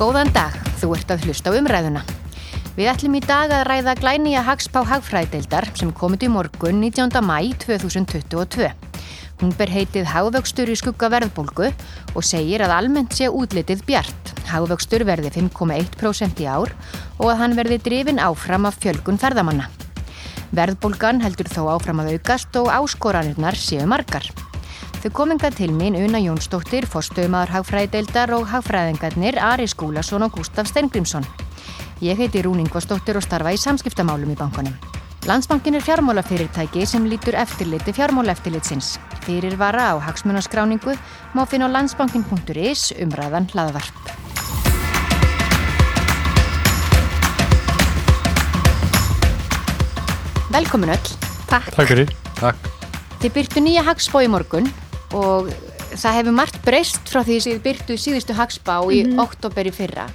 Góðan dag, þú ert að hlusta á umræðuna. Við ætlum í dag að ræða glænýja hagspá hagfræðdeildar sem komið í morgun 19. mæ 2022. Hún ber heitið Hagvöxtur í skugga verðbólgu og segir að almennt sé útlitið bjart. Hagvöxtur verði 5,1% í ár og að hann verði drifin áfram af fjölgun ferðamanna. Verðbólgan heldur þó áfram að aukast og áskoranirnar séu margar. Þau kominga til mín Una Jónsdóttir, fórstöðumadur hagfræðdeildar og hagfræðingarnir Ari Skúlason og Gustaf Stengrimsson. Ég heiti Rún Ingvarsdóttir og starfa í samskiptamálum í bankunum. Landsbankin er fjármálafyrirtæki sem lítur eftirliti fjármálaftilitsins. Fyrir vara á hagsmunaskráningu má finna á landsbankin.is umræðan hlaðvarp. Velkomin öll. Takk. Takk fyrir. Takk. Þið byrtu nýja hagspá í morgun og það hefur margt breyst frá því að þið byrtu síðustu hagspá í mm -hmm. oktober í fyrra.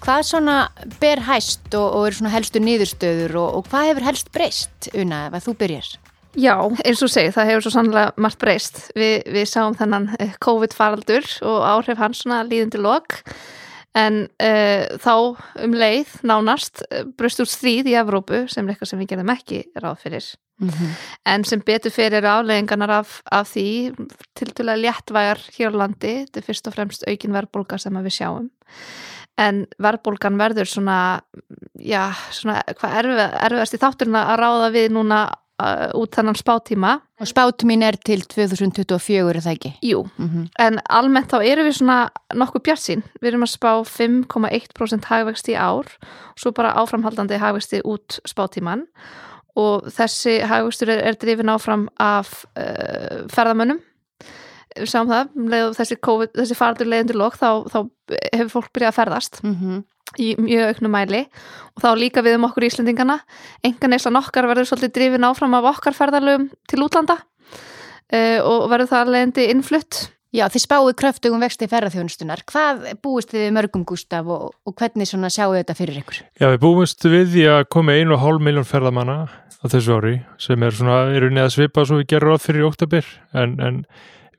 Hvað svona ber hæst og, og er svona helstu nýðurstöður og, og hvað hefur helst breyst, Una, ef þú byrjar? Já, eins og segi, það hefur svo sannlega margt breyst. Vi, við sáum þennan eh, COVID-faraldur og áhrif hans svona líðandi lok en uh, þá um leið nánast uh, bröst úr stríð í Evrópu sem er eitthvað sem við gerðum ekki ráð fyrir. Mm -hmm. en sem betur fyrir afleggingarnar af, af því til dæla léttvægar hér á landi. Þetta er fyrst og fremst aukin verðbólka sem við sjáum. En verðbólgan verður svona já, svona hvað erfið, erfiðast í þátturina að ráða við núna út þannan spátíma og spátímin er til 2024 er það ekki? Jú, mm -hmm. en almennt þá eru við svona nokkuð bjart sín við erum að spá 5,1% hagvexti í ár svo bara áframhaldandi hagvexti út spátíman og þessi hagvöxtur er, er drifin áfram af uh, ferðamönnum við sáum það, um þessi, COVID, þessi farður leiðundur lók þá, þá hefur fólk byrjað að ferðast mm -hmm. Í mjög auknum mæli og þá líka við um okkur í Íslandingana engan eislan okkar verður svolítið drifin áfram af okkar ferðarlögum til útlanda uh, og verður það leiðandi innflutt Já, þið spáðu kröftugum vexti ferðarþjónustunar. Hvað búist þið mörgum, Gustaf, og, og hvernig sjáu þetta fyrir ykkur? Já, við búist við því að komi 1,5 miljón ferðamanna á þessu ári sem er svona, eru neða svipa svo við gerum ráð fyrir í oktober en, en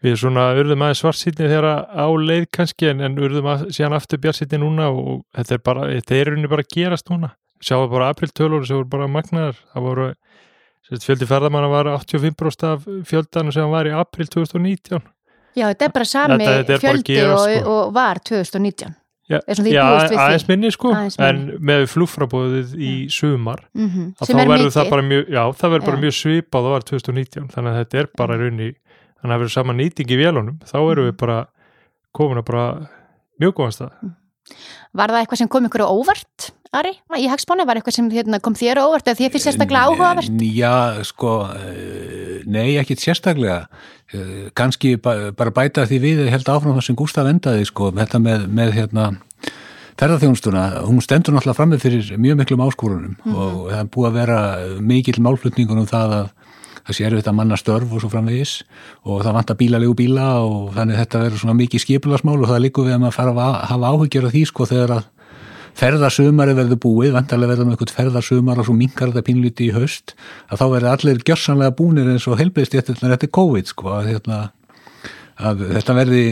við svona urðum aðeins svartsýtni þegar á leið kannski en, en urðum að síðan aftur bjarsýtni núna og þetta er bara, þetta er unni bara að gerast núna. Sjáum bara apriltölur sem voru bara magnaðar. Það voru, fjöldi ferðamanna var 85% af fjöldan sem var í april 2019 Já, þetta er bara sami þetta, þetta er fjöldi bara og, sko. og var 2019 Já, já aðeins minni sko aðeins minni. en með flúfrabóðið í sumar mm -hmm. þá verður það bara mjög já, það verður bara mjög svipað og var 2019 þannig að þetta er bara raunni þannig að það verður sama nýting í vélunum þá erum við mhm. bara komin að bara mjög góðan stað mm. Var það eitthvað sem kom ykkur á óvart, Ari? Í hagspánu var eitthvað sem hérna, kom þér á óvart eða því að þið sérstaklega áhugavert? Já, sko, eh, nei, ekki sérstaklega. Eh, bara bæta því við held áfram það sem Gustaf endaði, sko, þetta með, með hérna, ferðarþjónustuna, hún stendur náttúrulega fram með fyrir mjög miklum áskorunum mm -hmm. og það er búið að vera mikil málflutningunum það að það sé erfitt að manna störf og svo framvegis. Og það vantar bílalegu bíla og þannig þetta verður svona mikið skipilarsmál og það líkur við að maður fara að hafa áhyggjur af því sko þegar að ferðarsumari verður búið, vantarlega verður með eitthvað ferðarsumar og svo mingar þetta pínluti í haust að þá verður allir gjörsanlega búinir eins og helbriðst þetta er COVID sko að, hérna, að þetta verði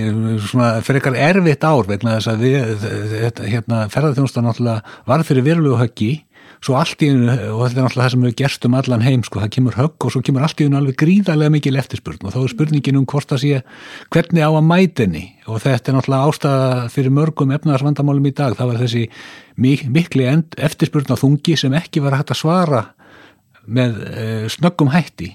svona fyrir eitthvað erfitt ár vegna þess að við, þetta, hérna, ferðarþjónustan náttúrulega var fyrir verulegu höggi svo allt í einu, og þetta er náttúrulega það sem við gerstum allan heim, sko, það kemur högg og svo kemur allt í einu alveg gríðarlega mikil eftirspurn. Og þá er spurningin um hvort það sé hvernig á að mætinni og þetta er náttúrulega ástæða fyrir mörgum efnaðarsvandamálum í dag, það var þessi mik mikli eftirspurn á þungi sem ekki var hægt að svara með e, snöggum hætti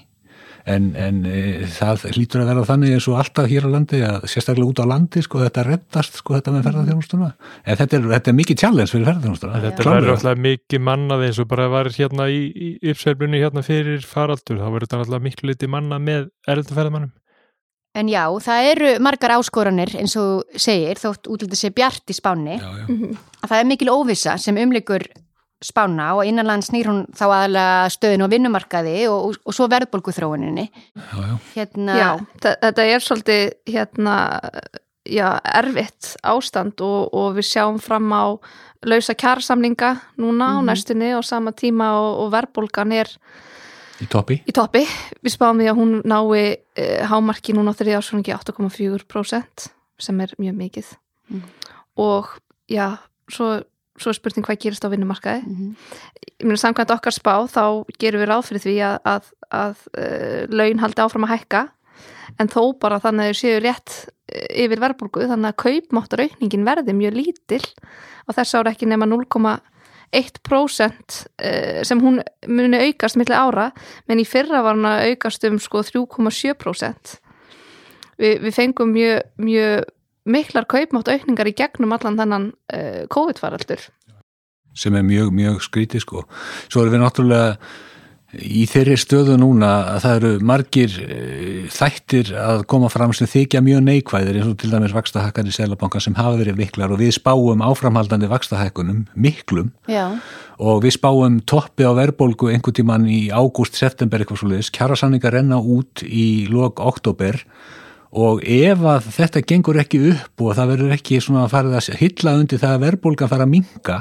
en, en e, það hlýtur að vera þannig eins og alltaf hér á landi að sérstaklega út á landi sko þetta reddast sko þetta með ferðarþjónustuna en þetta er, þetta er mikið challenge fyrir ferðarþjónustuna Þetta verður alltaf mikið mannað eins og bara var hérna í, í uppsveiflunni hérna fyrir faraldur, þá verður þetta alltaf miklu liti manna með erðarferðamannum En já, það eru margar áskoranir eins og segir, þótt útlítið sé bjart í spánni, já, já. að það er mikil óvisa sem umlikur spána og innanlands snýr hún þá aðalega stöðin og vinnumarkaði og, og, og svo verðbólgu þróuninni hérna... Já, þetta er svolítið hérna, já, erfitt ástand og, og við sjáum fram á lausa kjærsamninga núna mm -hmm. á mhm. næstunni og sama tíma og verðbólgan er í toppi. í toppi við spáum því að hún nái eh, hámarki núna á þriði ásvöngi 8,4% sem er mjög mikið mm. og já svo, svo er spurning hvað gerist á vinnumarkaði. Mm -hmm. ég meina samkvæmt okkar spá þá gerum við ráð fyrir því að, að, að uh, laun haldi áfram að hækka. En þó bara þannig að þau séu rétt eh, yfir verðbólgu þannig að kaupmáttar aukningin verði mjög lítil og þess ára ekki nema 0,1% eh, sem hún muni aukast milli ára menn í fyrra var hún að aukast um sko 3,7% Vi, við fengum mjög, mjög miklar kaupmátt aukningar í gegnum allan þennan uh, COVID-faraldur. Sem er mjög, mjög skrítið sko. Svo erum við náttúrulega í þeirri stöðu núna að það eru margir e, þættir að koma fram sem þykja mjög neikvæðir eins og til dæmis vakstahækkan í Selabankan sem hafa verið miklar og við spáum áframhaldandi vakstahækkunum miklum. Já, og við spáum toppi á verðbólgu einhvern tíman í ágúst, september eitthvað svo leiðis, kjærasanningar renna út í lok oktober og ef að þetta gengur ekki upp og það verður ekki svona farið að hylla undir það að verðbólgan fara að minga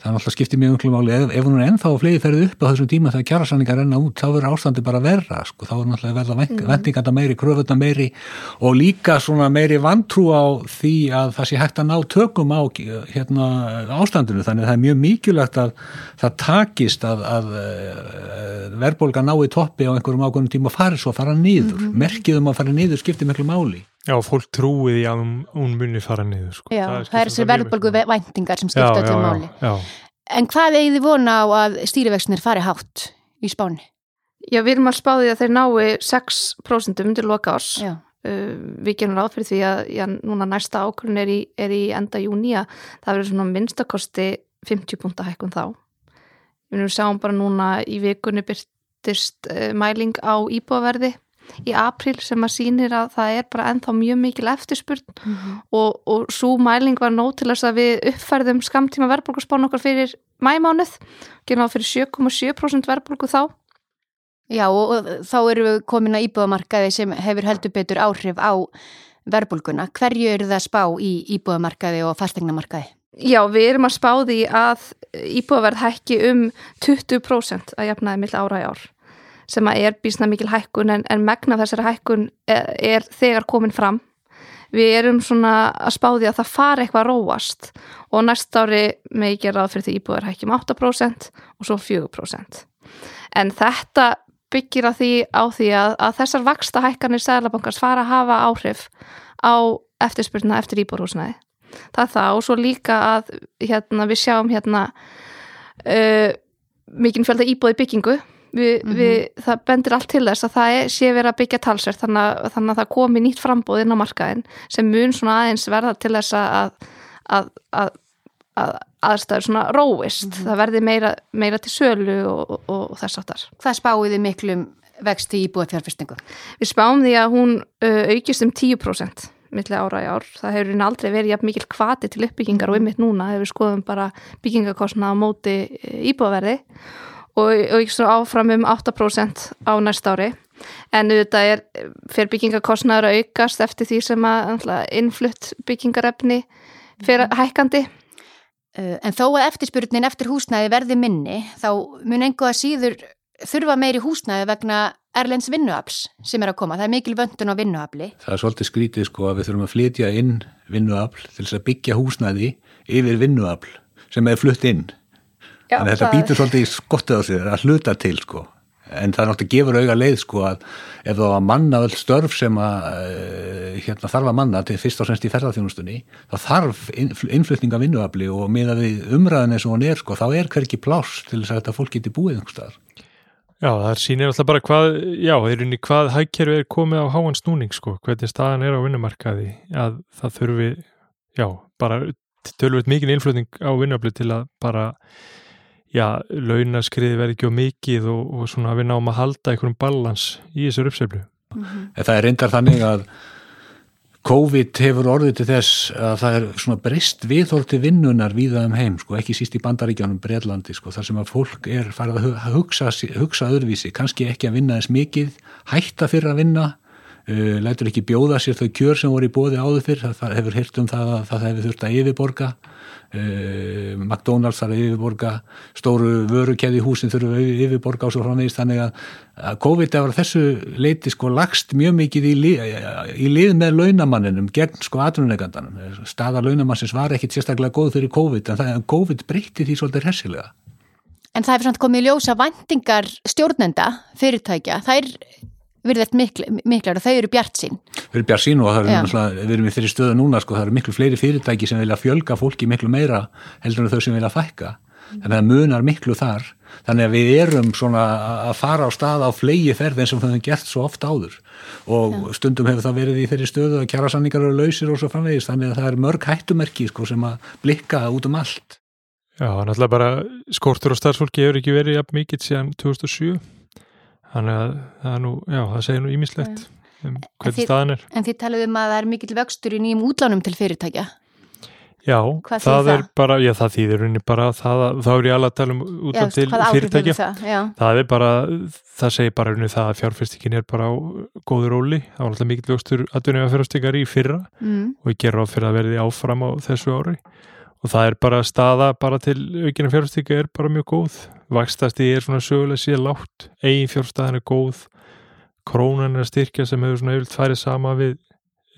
það er náttúrulega skiptið mjög umklum áli ef, ef hún er ennþá fleiri ferðið upp á þessum tíma þegar kjærasanningar renna út, þá verður ástandi bara verra sko, þá er náttúrulega verða mm. vendinganda meiri kröfutna meiri og líka svona meiri vantrú á því að það sé hægt að ná tökum á hérna, ástandinu, þannig að það er mjög mikilvægt að það takist að, að verðbólga ná í toppi á einhverjum ákveðnum tíma og fari svo að fara niður. Mm -hmm. merkiðum að fara niður skiptir miklu máli Já, fólk trúið í að hún, muni fara niður sko. já það, það er þessi verðbólgu væntingar sem skipta öllu máli já. En hvað eigið þið vona á að stýrivexnir fari hátt í spáni? Já, við erum að spáði að þeir nái 6% undir loka ás Já Uh, við gerum ráð fyrir því að já, núna næsta ákvörðun er, er í enda júni að það verður svona minnstakosti 50 punta hækkun þá við erum sjáum bara núna í vikunni byrtist uh, mæling á íbúaverði í april sem að sýnir að það er bara ennþá mjög mikil eftirspurn mm -hmm. og, og svo mæling var nót til þess að við uppfærðum skamtíma verðbólgarspánu okkar fyrir mæmánuð gerum það fyrir 7,7% verðbólgu þá Já og, og þá erum við komin að íbúðamarkaði sem hefur heldur betur áhrif á verðbólguna. Hverju eru það spá í íbúðamarkaði og fastegnamarkaði? Já, við erum að spá því að íbúðaverð hækki um 20% að jafnaði mill ára í ár sem að er bísna mikil hækkun en, en megna þessari hækkun er, er þegar komin fram. Við erum svona að spá því að það fari eitthvað róast og næst ári með ekki ráð fyrir því íbúðar hækki um 8% og svo 4%. En þetta byggir á því, á því að, að þessar vaksta hækkanir Sæðlabankars fara að hafa áhrif á eftirspurna eftir íbúrhúsnaði. Það er það og svo líka að hérna, við sjáum hérna uh, mikinn fjölda íbúði byggingu. Vi, mm -hmm. við, það bendir allt til þess að það er, sé verið að byggja talsverð þannig, þannig að það komi nýtt frambóð inn á markaðin sem mun svona aðeins verða til þess að, að, að, að aðstæður svona róist mm -hmm. það verði meira, meira til sölu og, og, og þess aftar. Hvað spáið þið miklum vext í íbúið fjárfestingu? Við spáum því að hún uh, aukist um 10% milli ára í ár. Það hefur aldrei verið jafn mikil kvati til uppbyggingar og ymmit núna þegar við skoðum bara byggingakostna á móti íbúðverði og svo áfram um 8% á næst ári en auðvitað er fyrir byggingakostnaður að aukast eftir því sem að innflutt byggingarefni fyrir hækkandi En þó að eftirspurnin eftir húsnæði verði minni, þá mun einhvað síður þurfa meiri húsnæði vegna Erlends vinnuafls sem er að koma. Það er mikil vöndun á vinnuafli. Það er svolítið skrítið sko að við þurfum að flytja inn vinnuafl til þess að byggja húsnæði yfir vinnuafl sem er flutt inn. Já, Þannig að þetta býtur svolítið í skottið á sig að hluta til sko. En það er náttúrulega gefur auga leið sko að ef það var manna öll störf sem að hérna, þarf að manna til fyrst og semst í ferðarþjónustunni þá þarf innflutninga vinnuafli og með að við umræðin eins og hún er sko þá er hverki pláss til þess að þetta fólk geti búið einhverstaðar. Já, það sýnir alltaf bara hvað, já, þeir unni hvað hækkerfi er komið á háan snúning sko, hvernig staðan er á vinnumarkaði að það þurfi, já, bara tölvöld mikil innflutning á vinnuafli til að bara já, launaskriði verði ekki á mikið og, og svona að við náum að halda einhverjum balans í þessar uppseflu. Mm -hmm. Það er reyndar þannig að COVID hefur orðið til þess að það er svona breyst viðhólti vinnunar víða um heim, sko, ekki síst í bandaríkjánum Breitlandi, sko, þar sem að fólk er farið að hugsa, hugsa öðruvísi, kannski ekki að vinna eins mikið, hætta fyrir að vinna lætur ekki bjóða sér þau kjör sem voru í bóði áður fyrr, það, það hefur hirt um það að það hefur þurft að yfirborga. Uh, McDonalds þarf að yfirborga. Stóru vörukeði húsin þurfa að yfirborga og svo framvegist þannig að, COVID var þessu leiti sko lagst mjög mikið í, li, í lið með launamanninum gegn sko atvinnuleikandanum staða launamannsins var ekkit sérstaklega góð fyrir COVID en það, COVID breytti því svolítið hressilega. En það hefur samt komið ljósa vendingar stjórnenda, fyrirtækja, það virðast mikl, miklar og þau eru bjart sín. Þau eru bjart sín og það eru við erum í þeirri stöðu núna sko, það eru miklu fleiri fyrirtæki sem vilja fjölga fólki miklu meira heldur en þau sem vilja fækka. Þannig að munar miklu þar. Þannig að við erum svona að fara á stað á flegi ferð eins og við höfum gert svo oft áður og Já. stundum hefur það verið í þeirri stöðu að kjara sanningar eru lausir og svo framvegist þannig að það er mörg hættumerki sko, sem að blikka út um allt. Já, náttúrulega bara skortur og starfsfólki hefur ekki verið jafn mikill síðan 2007 þannig að það, nú, já, það segir nú ímislegt um hvernig staðan er. En þið talaðum að það er mikill vöxtur í nýjum útlánum til fyrirtækja. Já, Hvað það er bara, já það þýðir unni bara, það, þá er ég alveg að tala um útlán til fyrirtækja. Það? það er bara, það segir bara unni það að fjárfyrstikinn er bara á góður róli, það var alltaf mikill vöxtur aðdunni að fyrirstykjar í fyrra mm. og ég ger á fyrir að verði áfram á þessu ári og það er bara staða bara til aukina fjárfæstíka er bara mjög góð. Vakstasti er svona sögulega síðan látt eigin fjárstæðan er góð. Krónan er styrkja sem hefur svona yfirlt færið sama við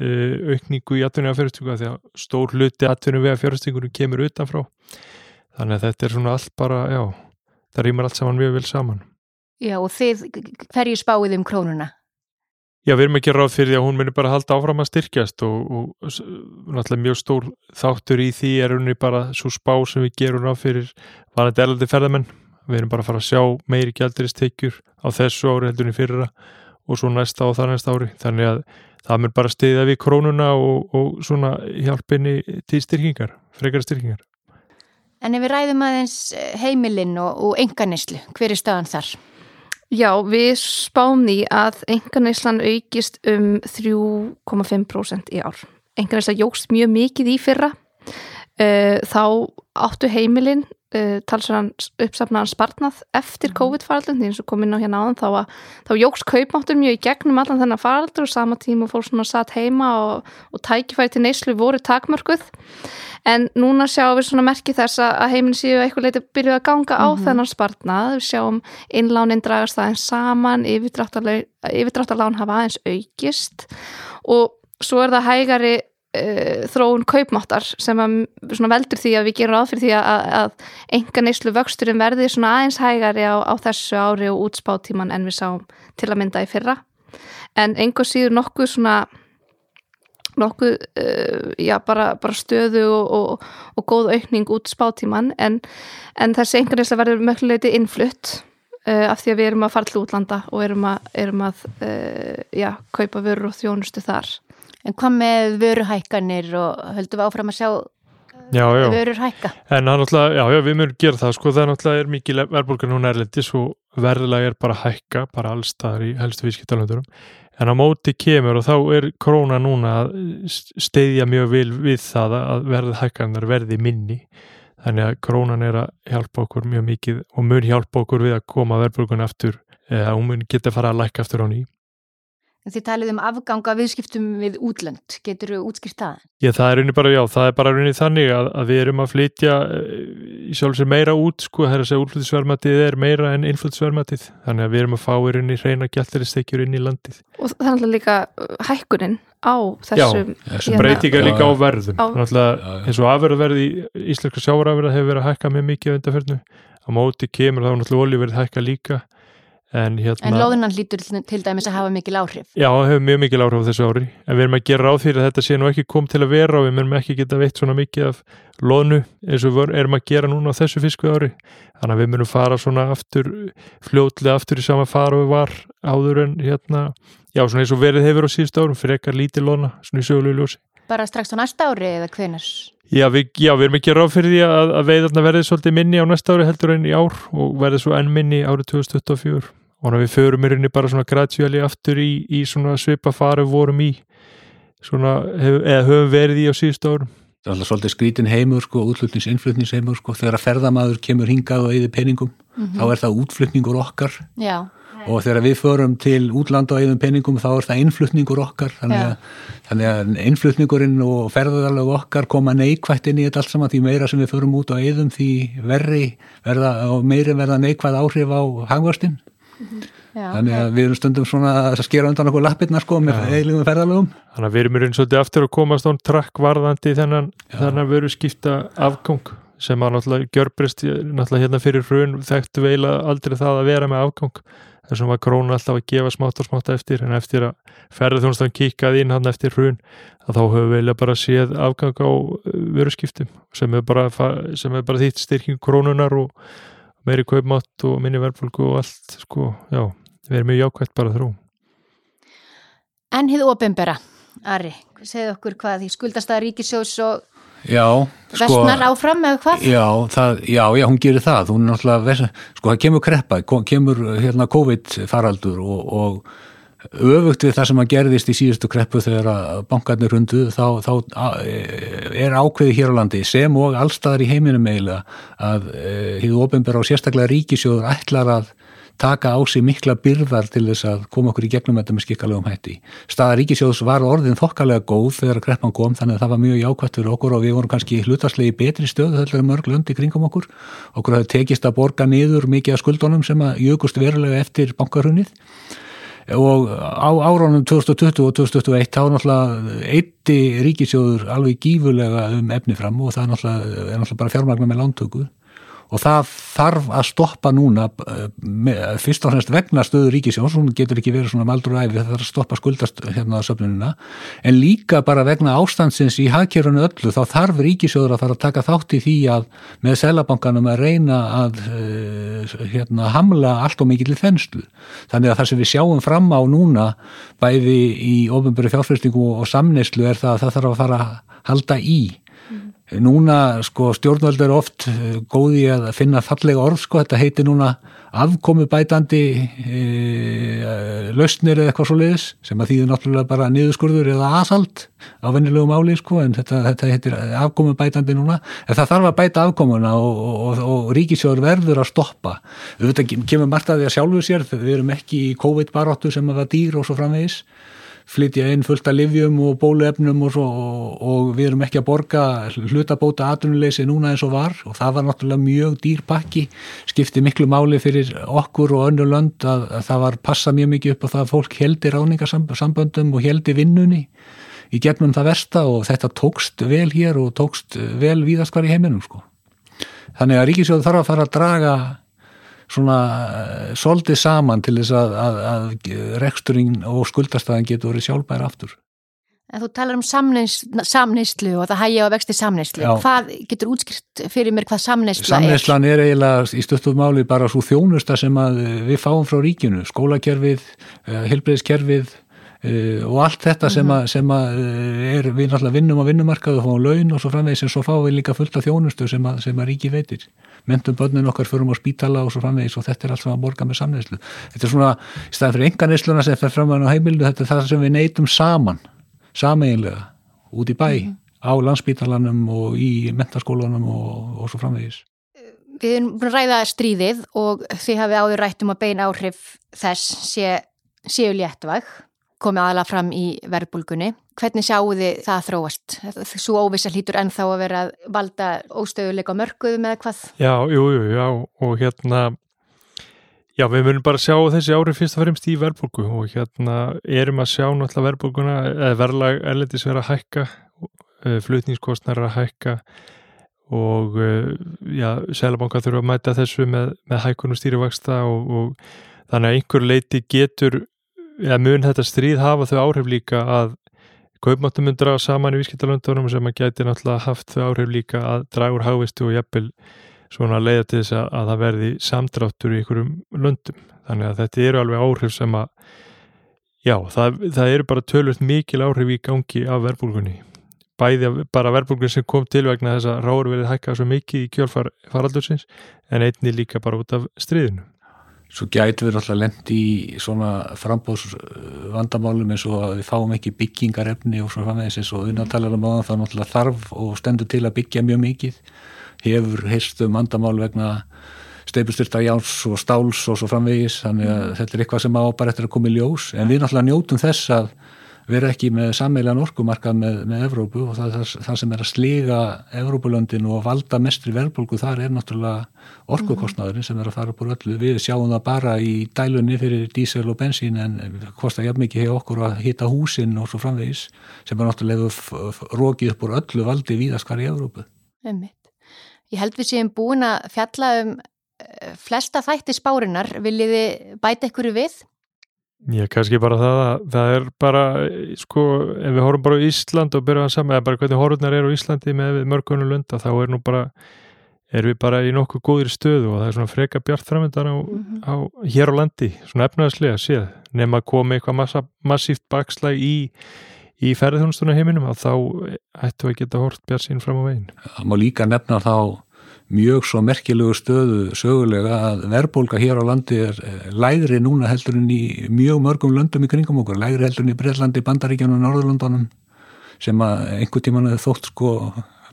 uh, aukningu í atvinni af fjárfæstíku því að stór hluti atvinni við fjárfæstíkunum kemur utanfrá. Þannig að þetta er svona allt bara, já það rýmar allt saman mjög vel saman. Já og þið, hverju spáið um krónuna? Já, við erum ekki ráð fyrir því að hún myndir bara halda áfram að styrkjast og, og náttúrulega mjög stór þáttur í því er unni bara svo spá sem við gerum ráð fyrir vanandi erlandi ferðamenn. Við erum bara að fara að sjá meiri gælduristekjur á þessu ári heldur í fyrra og svo næsta og það næsta ári. Þannig að það myndir bara stiða við krónuna og, og svona hjálpinni til styrkingar, frekara styrkingar. En ef við ræðum aðeins heimilinn og, og enganislu, hver er staðan þar? Já, við spáum því að engarneislan aukist um 3,5% í ár. Engarneisla jógst mjög mikið í fyrra. Eh, þá áttu heimilinn uh, talsverðan uppsafnaðan spartnað eftir mhm. COVID-faraldun því eins og kom inn á hérna áðan þá, að, þá jóks kaupmáttur mjög í gegnum allan þennan faraldur og sama tíma fólk svona satt heima og, og tækifæri til neyslu voru takmörkuð en núna sjáum við svona merki þess að heiminn séu eitthvað leiti byrjuð að ganga á mm -hmm. þennan spartnað við sjáum innlánin dragast aðeins saman yfirdráttarlán hafa aðeins aukist og svo er það hægari uh, þróun kaupmáttar sem veldur því að við gerum ráð fyrir því að, að enga neyslu vöxturinn verði svona aðeins hægari á, á þessu ári og útspáttíman en við sáum til að mynda í fyrra. En enga síður nokkuð svona nokkuð, uh, já, bara, bara stöðu og, og, og góð aukning út spátíman en, en þessi enga neysla verður mögluleiti innflutt uh, af því að við erum að fara til útlanda og erum að, erum að uh, já, kaupa vörur og þjónustu þar En hvað með vöruhækkanir og höldum við áfram að sjá já, já. vörur hækka? En náttúrulega, já, já, við mögum gera það, sko, það náttúrulega er mikið verðbólka núna erlendis og verðilega er bara hækka, bara allstaðar í helstu vískiptalöndurum. En á móti kemur og þá er króna núna að steyðja mjög vil við það að verði hækkanar verði minni. Þannig að krónan er að hjálpa okkur mjög mikið og mun hjálpa okkur við að koma verðbólkun aftur, eða hún mun geta fara að lækka aftur á nýjum. Þið talið um afganga viðskiptum við útlönd, getur þú útskýrt það? Já, það er rauninni bara, já, það er bara rauninni þannig að, að við erum að flytja eh, í sjálfsvegar meira út, sko, það er að segja útlöndisvermatið er meira en innflöndisvermatið, þannig að við erum að fá í rauninni reyna gæltaristekjur inn í landið. Og það er alltaf líka uh, hækkunin á þessum... Já, þessum breytinga líka á verðum, á... náttúrulega eins og afverðverði í Íslenska sjávarafverða hefur verið að hækka mjög mikið á móti kemur þá náttúrulega olíverð hækka líka En, hérna, en loðunan hlýtur til dæmis að hafa mikil áhrif? Já, það hefur mjög mikil áhrif á þessu ári, en við erum að gera ráð fyrir að þetta sé nú ekki kom til að vera og við erum ekki geta veitt svona mikið af loðnu eins og við erum að gera núna á þessu fisku ári. Þannig að við myndum fara svona aftur, fljóðlega aftur í sama fara við var áður en hérna, já svona eins og verið hefur á síðust árum, fyrir ekkar lítið loðna, svona í sögulegu ljósi. Bara strax á næsta ári eða hvenar? Já við, já, við erum ekki ráð fyrir því að, að veiðarna verði svolítið minni á næsta ári heldur en í ár og verði svo enn minni árið 2024 og við förum í rauninni bara svona graduáli aftur í, í svona svipa faru vorum í. Svona, hef, eða höfum verið í á síðust árum. Það er alltaf svolítið skrítin heimur sko, útflutnings, innflutningsheimur sko, þegar að ferðamaður kemur hingað og eða peningum, þá er það útflutningur okkar. Já, og þegar við förum til útlanda og eða peningum þá er það innflutningur okkar. Þannig að, þannig að innflutningurinn og ferðarlag okkar koma neikvætt inn í þetta allt saman. Því meira sem við förum út og eðum því verri verða, og meiri verða neikvæð áhrif á hangvörstin já. þannig að við erum stundum svona að skera undan okkur lappirna sko með eilingum ferðalögum. Þannig að við erum í raun svolítið aftur að komast án trakk varðandi þennan, þennan veru skipta afgang sem að náttúrulega gjörbrist náttúrulega hérna fyrir hrun þekktu við eiginlega aldrei það að vera með afgang. Þessum var krónu alltaf að gefa smátt og smátt eftir en eftir að ferðarþjónustan kikkaði inn hann eftir hrun að þá höfum við bara séð afgang á veru skiptum sem er bara, sem er bara þýtt styrking krónunar og meiri kaupmátt og minni verðbólgu og allt sko, já, við erum mjög jákvæmt bara þrú En hið opimbera, Ari, segð okkur hvað því skuldast að ríkisjós og Já, sko vestnar áfram eða hvað? Já, það, já, já, hún gerir það hún er náttúrulega, sko það kemur kreppa kemur hérna COVID faraldur og, og öfugt við það sem að gerðist í síðustu kreppu þegar að bankarnir hundu þá, þá a- er ákveði hér á landi sem og allstaðar í heiminum eiginlega að e, hið ofinbera og sérstaklega ríkisjóður ætlar að taka á sig mikla byrðar til þess að koma okkur í gegnum þetta með skikkalegum hætti. Staða ríkisjóðs var orðin þokkalega góð þegar kreppan kom þannig að það var mjög jákvætt fyrir okkur og við vorum kannski hlutaslegi betri stöð þetta er mörg lönd í kringum okkur. Okkur hafði tekist að borga niður mikið af skuldunum sem að jökust verulega eftir bankarunnið og á áránum 2020 og 2021 þá náttúrulega eitti ríkisjóður alveg gífurlega um efni fram og það er náttúrulega, er náttúrulega bara fjármagnar með lántöku og það þarf að stoppa núna eh, fyrst og fremst vegna stöðu ríkisjóns, hún getur ekki verið svona maldur og æfi það þarf að stoppa skuldast hérna söfnunina, en líka bara vegna ástandsins í hagkerfunu öllu þá þarf ríkisjóður að fara að taka þátt í því að með selabankanum að reyna að uh, hérna hamla allt og mikið til þenslu. Þannig að það sem við sjáum fram á núna bæði í ofinböru fjárfyrstingu og samneyslu er það að það þarf að fara að halda í Núna sko stjórnvöld er oft eh, góði að finna fallega orð sko, þetta heitir núna afkomubætandi e, lausnir eða eitthvað svo leiðis sem að þýðir náttúrulega bara niðurskurður eða asalt á vennilegu máli sko. En þetta, þetta heitir afkomubætandi núna. En það þarf að bæta afkomuna og, og, og, og ríkisjóður verður að stoppa. Þetta kemur margt að því að sjálfu sér við erum ekki í COVID-baróttu sem að var dýr og svo framvegis flytja inn fullt af livjum og bóluefnum og, svo, og, og við erum ekki að borga hlutabóta aðrunuleysi núna eins og var og það var náttúrulega mjög dýr pakki skipti miklu máli fyrir okkur og önnu lönd að, að það var passa mjög mikið upp á það að fólk heldi ráningarsamböndum og heldi vinnunni í gegnum það versta og þetta tókst vel hér og tókst vel víðast hvar í heiminum sko. Þannig að Ríkisjóður þarf að fara að draga svona soldið saman til þess að, að, að reksturinn og skuldastæðan getur verið sjálfbæri aftur. En þú talar um samneyslu og það hægja á vexti samneyslu. Hvað getur útskrift fyrir mér hvað samneysla er? Samneyslan er eiginlega í stöttum máli bara svo þjónusta sem við fáum frá ríkinu, skólakerfið, helbreyðskerfið og allt þetta sem að, sem að er, við náttúrulega vinnum á vinnumarkaðu og fáum laun og svo framvegis en svo fáum við líka fullt af þjónustu sem að, sem að ríki veitir. Mentum börnin okkar förum á spítala og svo framvegis og þetta er allt sem að borga með samneyslu. Þetta er svona, í staðan fyrir enganeysluna sem fer fram á heimilu, þetta er það sem við neytum saman, sameiginlega, út í bæ, á landspítalanum og í mentaskólanum og, og svo framvegis. Við erum búin að ræða stríðið og þið hafið áður rætt um að beina áhrif þess sé, komið aðalega fram í verðbólgunni. Hvernig sjáu þið það þróast? Svo óvisa hlýtur ennþá að vera að valda óstöðuleika mörguðum eða hvað? Já, jú, jú, já, og hérna, já, við munum bara sjá þessi ári fyrst og fremst í verðbólgu og hérna erum að sjá náttúrulega verðbólguna, eða verðlag erlendis vera að hækka, flutningskostnar að hækka og já, Sælabanka þurfa að mæta þessu með, með hækkunum stýrivaksta og, og þannig að einhver leiti getur eða mun þetta stríð hafa þau áhrif líka að kaupmáttum mun draga saman í vískiptalöndunum sem að gæti náttúrulega haft þau áhrif líka að draga úr hávistu og jafnvel svona að leiða til þess að, að það verði samdráttur í einhverjum löndum. Þannig að þetta eru alveg áhrif sem að já, það, það eru bara tölvöld mikil áhrif í gangi af verbulgunni. Bæði bara verbulgun sem kom til vegna þess að ráður verið hækkað svo mikið í kjölfar faraldursins en einni líka bara út af stríðinu. Svo gætu við alltaf lendi í svona frambóðsvandamálum eins og að við fáum ekki byggingarefni og svona framvegis eins og unnatalega máðan þá náttúrulega þarf og stendur til að byggja mjög mikið. Hefur heistum vandamál vegna steipustyrta jáns og stáls og svo framvegis þannig að þetta er eitthvað sem á bara eftir að koma í ljós en við náttúrulega njótum þess að vera ekki með sammeilan orkumarkað með, með Evrópu og það, það, það sem er að sliga Evrópulöndin og valda mestri verðbólgu þar er náttúrulega orkukostnaðurinn sem er að fara búr öllu. Við sjáum það bara í dælunni fyrir dísel og bensín en kostar jafn mikið hefur okkur að hita húsinn og svo framvegis sem er náttúrulega rókið upp úr öllu valdi víðaskar í Evrópu. Einmitt. Ég held við séum búin að fjalla um eh, flesta þætti spárinar. Viljið þið bæta ykkur við? Já, kannski bara það að það er bara, sko, ef við horfum bara á Ísland og byrjum það saman, eða bara hvernig horfurnar er á Íslandi með mörgunum lunda, þá er nú bara, erum við bara í nokkuð góðir stöðu og það er svona freka bjart framöndan á, mm -hmm. á hér á landi, svona efnaðslega séð, nema að koma eitthvað massa, massíft bakslæg í, í ferðhjónstuna heiminum, að þá ættu að geta hort bjart sín fram á veginn. Það má líka nefna þá mjög svo merkilegu stöðu sögulega að verðbólka hér á landi er lægri núna heldur en í mjög mörgum löndum í kringum okkur, lægri heldur en í Breitlandi, Bandaríkjana og Norðurlandunum sem að einhver tíman hefur þótt sko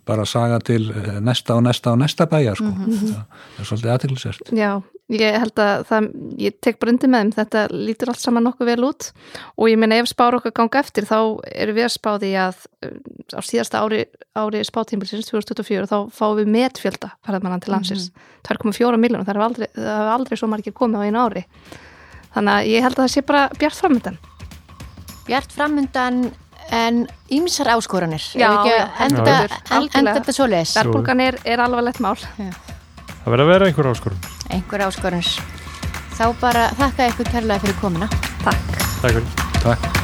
bara saga til næsta og næsta og næsta bæjar sko. Mm -hmm. það er svolítið aðtilsert. Já, ég held að það, ég tek brundi með þeim, þetta lítur allt saman nokkuð vel út og ég minna ef spár okkar ganga eftir þá eru við að spá því að á síðasta ári, ári spátímbilsins 2024 þá fáum við metfjölda ferðarmannan til landsins, mm -hmm. 2,4 miljónum, það hefur aldrei, aldrei svo margir komið á einu ári þannig að ég held að það sé bara bjart framöndan Bjart framöndan En ímsar áskoranir, Já, enda, enda þetta svo les. Verðbólgan er, er alvarlegt mál. Já. Það verður að vera einhver áskorun. Einhver áskorun. Þá bara þakka ykkur kærlega fyrir komina. Takk. Takk fyrir. Takk.